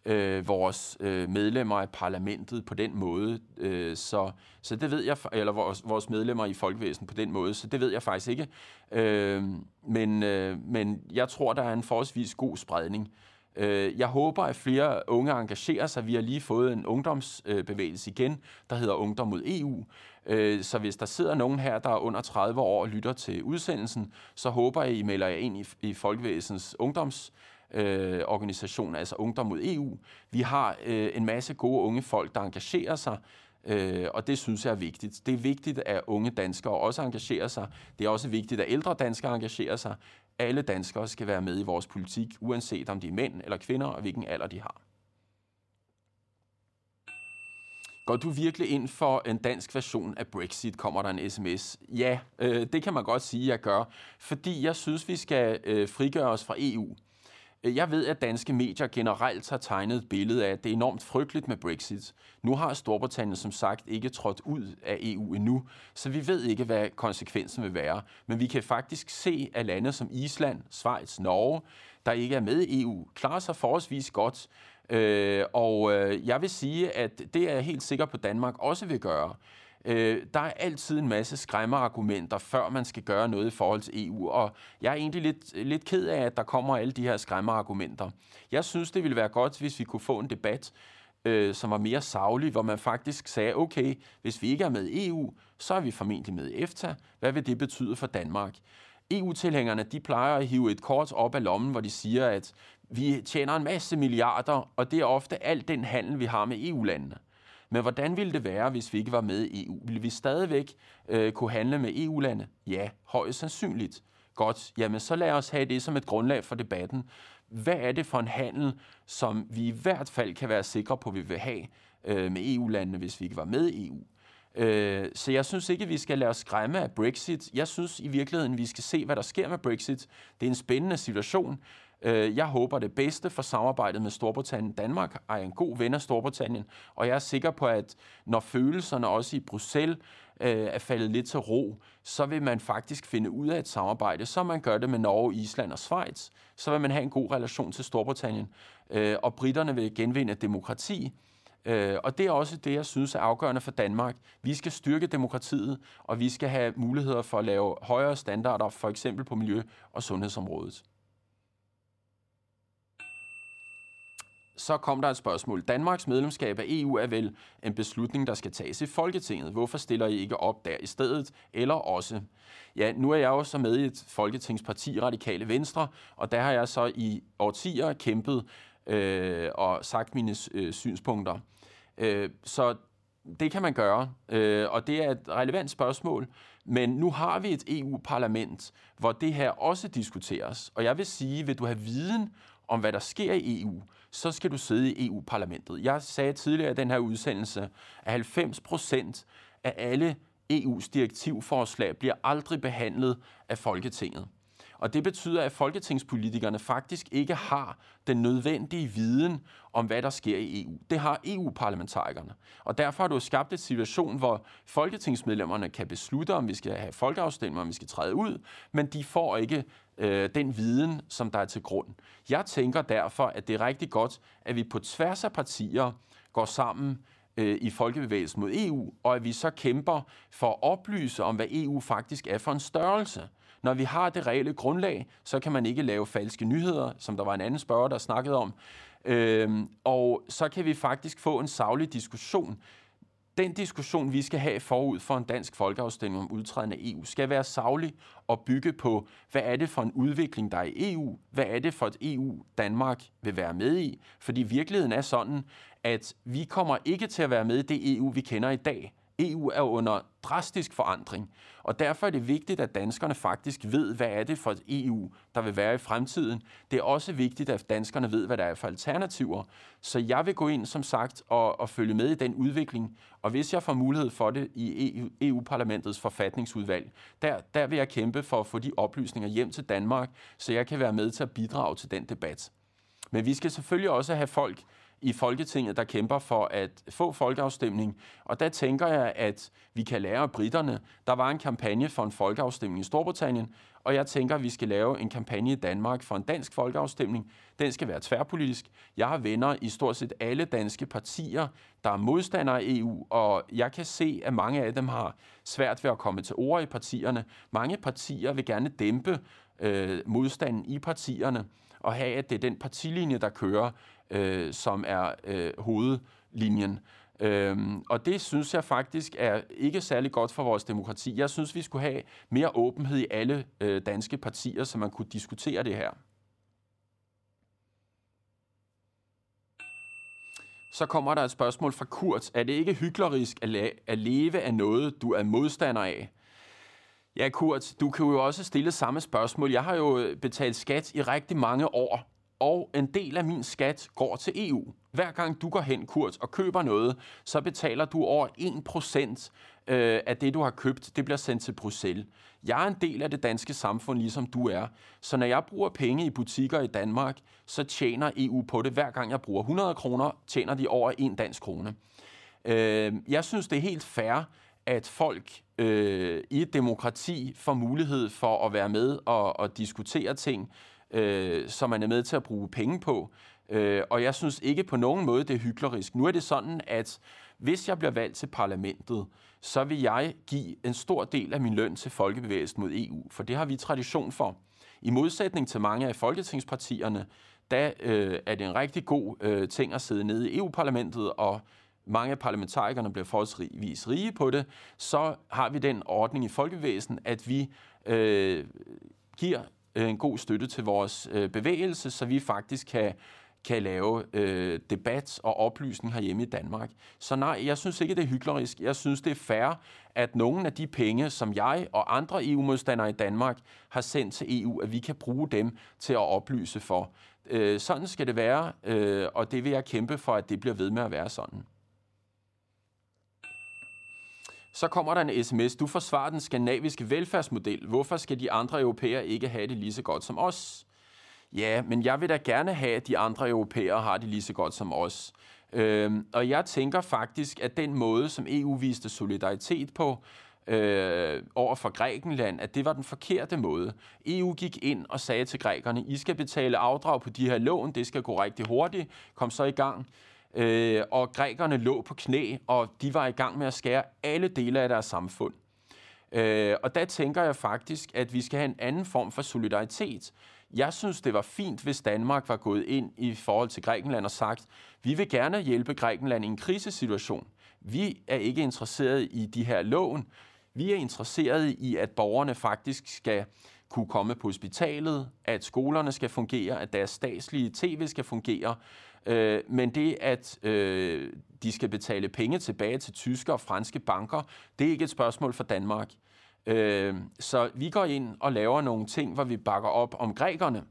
øh, vores øh, medlemmer af parlamentet på den måde. Øh, så, så det ved jeg, eller vores, vores medlemmer i folkevæsen på den måde, så det ved jeg faktisk ikke. Øh, men, øh, men jeg tror, der er en forholdsvis god spredning. Øh, jeg håber, at flere unge engagerer sig. Vi har lige fået en ungdomsbevægelse igen, der hedder Ungdom mod EU. Øh, så hvis der sidder nogen her, der er under 30 år og lytter til udsendelsen, så håber jeg, I melder jer ind i, i Folkevæsens ungdoms øh, organisation, altså Ungdom mod EU. Vi har øh, en masse gode unge folk, der engagerer sig, øh, og det synes jeg er vigtigt. Det er vigtigt, at unge danskere også engagerer sig. Det er også vigtigt, at ældre danskere engagerer sig. Alle danskere skal være med i vores politik, uanset om de er mænd eller kvinder, og hvilken alder de har. Går du virkelig ind for en dansk version af Brexit, kommer der en sms? Ja, øh, det kan man godt sige, at jeg gør, fordi jeg synes, vi skal øh, frigøre os fra EU. Jeg ved, at danske medier generelt har tegnet et billede af, at det er enormt frygteligt med Brexit. Nu har Storbritannien som sagt ikke trådt ud af EU endnu, så vi ved ikke, hvad konsekvensen vil være. Men vi kan faktisk se, at lande som Island, Schweiz, Norge, der ikke er med i EU, klarer sig forholdsvis godt. Øh, og øh, jeg vil sige, at det er jeg helt sikker på, at Danmark også vil gøre. Øh, der er altid en masse skræmmeargumenter, før man skal gøre noget i forhold til EU, og jeg er egentlig lidt, lidt ked af, at der kommer alle de her skræmmeargumenter. Jeg synes, det ville være godt, hvis vi kunne få en debat, øh, som var mere savlig, hvor man faktisk sagde, okay, hvis vi ikke er med i EU, så er vi formentlig med i EFTA. Hvad vil det betyde for Danmark? EU-tilhængerne, de plejer at hive et kort op af lommen, hvor de siger, at vi tjener en masse milliarder, og det er ofte alt den handel, vi har med EU-landene. Men hvordan ville det være, hvis vi ikke var med i EU? Ville vi stadigvæk øh, kunne handle med EU-lande? Ja, højst sandsynligt. Godt, jamen så lad os have det som et grundlag for debatten. Hvad er det for en handel, som vi i hvert fald kan være sikre på, at vi vil have øh, med EU-landene, hvis vi ikke var med i EU? Øh, så jeg synes ikke, at vi skal lade os skræmme af Brexit. Jeg synes i virkeligheden, at vi skal se, hvad der sker med Brexit. Det er en spændende situation. Øh, jeg håber det bedste for samarbejdet med Storbritannien. Danmark er en god ven af Storbritannien, og jeg er sikker på, at når følelserne også i Bruxelles øh, er faldet lidt til ro, så vil man faktisk finde ud af et samarbejde, som man gør det med Norge, Island og Schweiz. Så vil man have en god relation til Storbritannien, øh, og britterne vil genvinde demokrati. Øh, og det er også det, jeg synes er afgørende for Danmark. Vi skal styrke demokratiet, og vi skal have muligheder for at lave højere standarder, for eksempel på miljø- og sundhedsområdet. Så kom der et spørgsmål. Danmarks medlemskab af EU er vel en beslutning, der skal tages i Folketinget. Hvorfor stiller I ikke op der i stedet? Eller også? Ja, nu er jeg jo så med i et folketingsparti, Radikale Venstre, og der har jeg så i årtier kæmpet øh, og sagt mine øh, synspunkter. Øh, så det kan man gøre, øh, og det er et relevant spørgsmål. Men nu har vi et EU-parlament, hvor det her også diskuteres. Og jeg vil sige, vil du have viden om, hvad der sker i EU, så skal du sidde i EU-parlamentet. Jeg sagde tidligere i den her udsendelse, at 90 procent af alle EU's direktivforslag bliver aldrig behandlet af Folketinget. Og det betyder, at folketingspolitikerne faktisk ikke har den nødvendige viden om, hvad der sker i EU. Det har EU-parlamentarikerne. Og derfor har du skabt en situation, hvor folketingsmedlemmerne kan beslutte, om vi skal have folkeafstemning, om vi skal træde ud, men de får ikke øh, den viden, som der er til grund. Jeg tænker derfor, at det er rigtig godt, at vi på tværs af partier går sammen øh, i folkebevægelsen mod EU, og at vi så kæmper for at oplyse om, hvad EU faktisk er for en størrelse. Når vi har det reelle grundlag, så kan man ikke lave falske nyheder, som der var en anden spørger, der snakkede om. Øhm, og så kan vi faktisk få en savlig diskussion. Den diskussion, vi skal have forud for en dansk folkeafstemning om udtræden af EU, skal være savlig og bygge på, hvad er det for en udvikling, der er i EU? Hvad er det for et EU, Danmark vil være med i? Fordi virkeligheden er sådan, at vi kommer ikke til at være med i det EU, vi kender i dag. EU er under drastisk forandring, og derfor er det vigtigt, at danskerne faktisk ved, hvad er det for et EU, der vil være i fremtiden. Det er også vigtigt, at danskerne ved, hvad der er for alternativer. Så jeg vil gå ind, som sagt, og, og følge med i den udvikling, og hvis jeg får mulighed for det i EU-parlamentets e forfatningsudvalg, der, der vil jeg kæmpe for at få de oplysninger hjem til Danmark, så jeg kan være med til at bidrage til den debat. Men vi skal selvfølgelig også have folk, i Folketinget, der kæmper for at få folkeafstemning. Og der tænker jeg, at vi kan lære af britterne. Der var en kampagne for en folkeafstemning i Storbritannien, og jeg tænker, at vi skal lave en kampagne i Danmark for en dansk folkeafstemning. Den skal være tværpolitisk. Jeg har venner i stort set alle danske partier, der er modstandere af EU, og jeg kan se, at mange af dem har svært ved at komme til ord i partierne. Mange partier vil gerne dæmpe øh, modstanden i partierne og have, at det er den partilinje, der kører øh, som er øh, hovedlinjen. Øhm, og det synes jeg faktisk er ikke særlig godt for vores demokrati. Jeg synes, vi skulle have mere åbenhed i alle øh, danske partier, så man kunne diskutere det her. Så kommer der et spørgsmål fra Kurt. Er det ikke hyklerisk at, la- at leve af noget, du er modstander af? Ja, Kurt, du kan jo også stille samme spørgsmål. Jeg har jo øh, betalt skat i rigtig mange år, og en del af min skat går til EU. Hver gang du går hen, Kurt, og køber noget, så betaler du over 1% øh, af det, du har købt. Det bliver sendt til Bruxelles. Jeg er en del af det danske samfund, ligesom du er. Så når jeg bruger penge i butikker i Danmark, så tjener EU på det. Hver gang jeg bruger 100 kroner, tjener de over 1 dansk krone. Øh, jeg synes, det er helt fair, at folk øh, i et demokrati får mulighed for at være med og, og diskutere ting, øh, som man er med til at bruge penge på. Øh, og jeg synes ikke på nogen måde, det er hyklerisk. Nu er det sådan, at hvis jeg bliver valgt til parlamentet, så vil jeg give en stor del af min løn til folkebevægelsen mod EU, for det har vi tradition for. I modsætning til mange af folketingspartierne, der øh, er det en rigtig god øh, ting at sidde nede i EU-parlamentet, og mange af parlamentarikerne bliver forholdsvis rige på det, så har vi den ordning i folkevæsen, at vi øh, giver øh, en god støtte til vores øh, bevægelse, så vi faktisk kan kan lave øh, debat og oplysning herhjemme i Danmark. Så nej, jeg synes ikke, det er hyklerisk. Jeg synes, det er fair, at nogle af de penge, som jeg og andre EU-modstandere i Danmark har sendt til EU, at vi kan bruge dem til at oplyse for. Øh, sådan skal det være, øh, og det vil jeg kæmpe for, at det bliver ved med at være sådan. Så kommer der en sms. Du forsvarer den skandinaviske velfærdsmodel. Hvorfor skal de andre europæere ikke have det lige så godt som os? Ja, men jeg vil da gerne have, at de andre europæere har det lige så godt som os. Øhm, og jeg tænker faktisk, at den måde, som EU viste solidaritet på øh, over for Grækenland, at det var den forkerte måde. EU gik ind og sagde til grækerne, I skal betale afdrag på de her lån, det skal gå rigtig hurtigt, kom så i gang. Øh, og grækerne lå på knæ, og de var i gang med at skære alle dele af deres samfund. Øh, og der tænker jeg faktisk, at vi skal have en anden form for solidaritet. Jeg synes, det var fint, hvis Danmark var gået ind i forhold til Grækenland og sagt, vi vil gerne hjælpe Grækenland i en krisesituation. Vi er ikke interesseret i de her lån. Vi er interesseret i, at borgerne faktisk skal kunne komme på hospitalet, at skolerne skal fungere, at deres statslige tv skal fungere, Øh, men det, at øh, de skal betale penge tilbage til tyske og franske banker, det er ikke et spørgsmål for Danmark. Øh, så vi går ind og laver nogle ting, hvor vi bakker op om grækerne.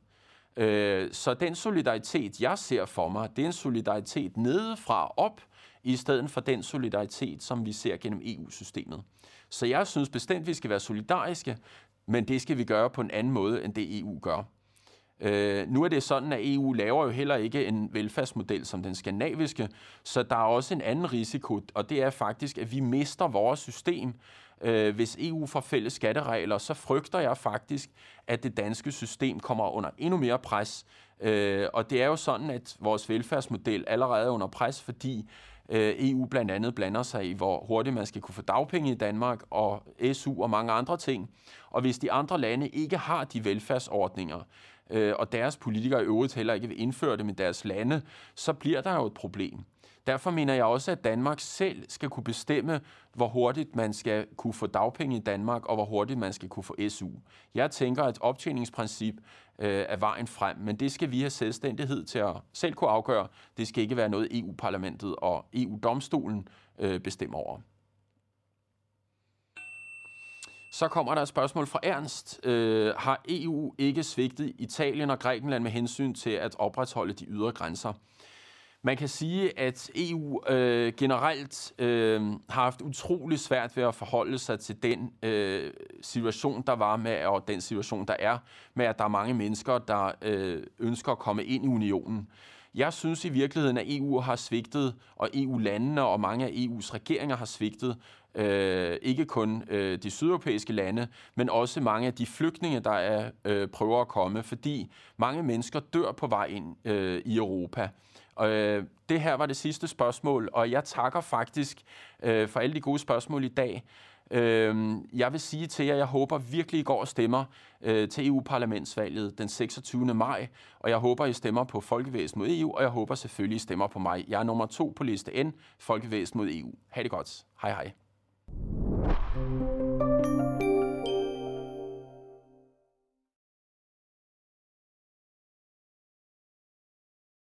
Øh, så den solidaritet, jeg ser for mig, det er en solidaritet nedefra op, i stedet for den solidaritet, som vi ser gennem EU-systemet. Så jeg synes bestemt, vi skal være solidariske, men det skal vi gøre på en anden måde, end det EU gør. Øh, nu er det sådan, at EU laver jo heller ikke en velfærdsmodel som den skandinaviske, så der er også en anden risiko, og det er faktisk, at vi mister vores system. Øh, hvis EU får fælles skatteregler, så frygter jeg faktisk, at det danske system kommer under endnu mere pres. Øh, og det er jo sådan, at vores velfærdsmodel allerede er under pres, fordi øh, EU blandt andet blander sig i, hvor hurtigt man skal kunne få dagpenge i Danmark, og SU og mange andre ting. Og hvis de andre lande ikke har de velfærdsordninger, øh, og deres politikere i øvrigt heller ikke vil indføre det i deres lande, så bliver der jo et problem. Derfor mener jeg også, at Danmark selv skal kunne bestemme, hvor hurtigt man skal kunne få dagpenge i Danmark, og hvor hurtigt man skal kunne få SU. Jeg tænker, at optjeningsprincip øh, er vejen frem, men det skal vi have selvstændighed til at selv kunne afgøre. Det skal ikke være noget EU-parlamentet og EU-domstolen øh, bestemmer over. Så kommer der et spørgsmål fra Ernst. Øh, har EU ikke svigtet Italien og Grækenland med hensyn til at opretholde de ydre grænser? Man kan sige, at EU øh, generelt øh, har haft utrolig svært ved at forholde sig til den øh, situation, der var med, og den situation, der er med, at der er mange mennesker, der øh, ønsker at komme ind i unionen. Jeg synes i virkeligheden, at EU har svigtet, og EU-landene og mange af EU's regeringer har svigtet, øh, ikke kun øh, de sydeuropæiske lande, men også mange af de flygtninge, der er øh, prøver at komme, fordi mange mennesker dør på vej ind øh, i Europa. Øh, det her var det sidste spørgsmål, og jeg takker faktisk øh, for alle de gode spørgsmål i dag. Øh, jeg vil sige til jer, at jeg håber virkelig, I går og stemmer øh, til EU-parlamentsvalget den 26. maj, og jeg håber, I stemmer på Folkevæsen mod EU, og jeg håber selvfølgelig, I stemmer på mig. Jeg er nummer to på liste N, Folkevæsen mod EU. Ha' det godt. Hej hej. Thank you.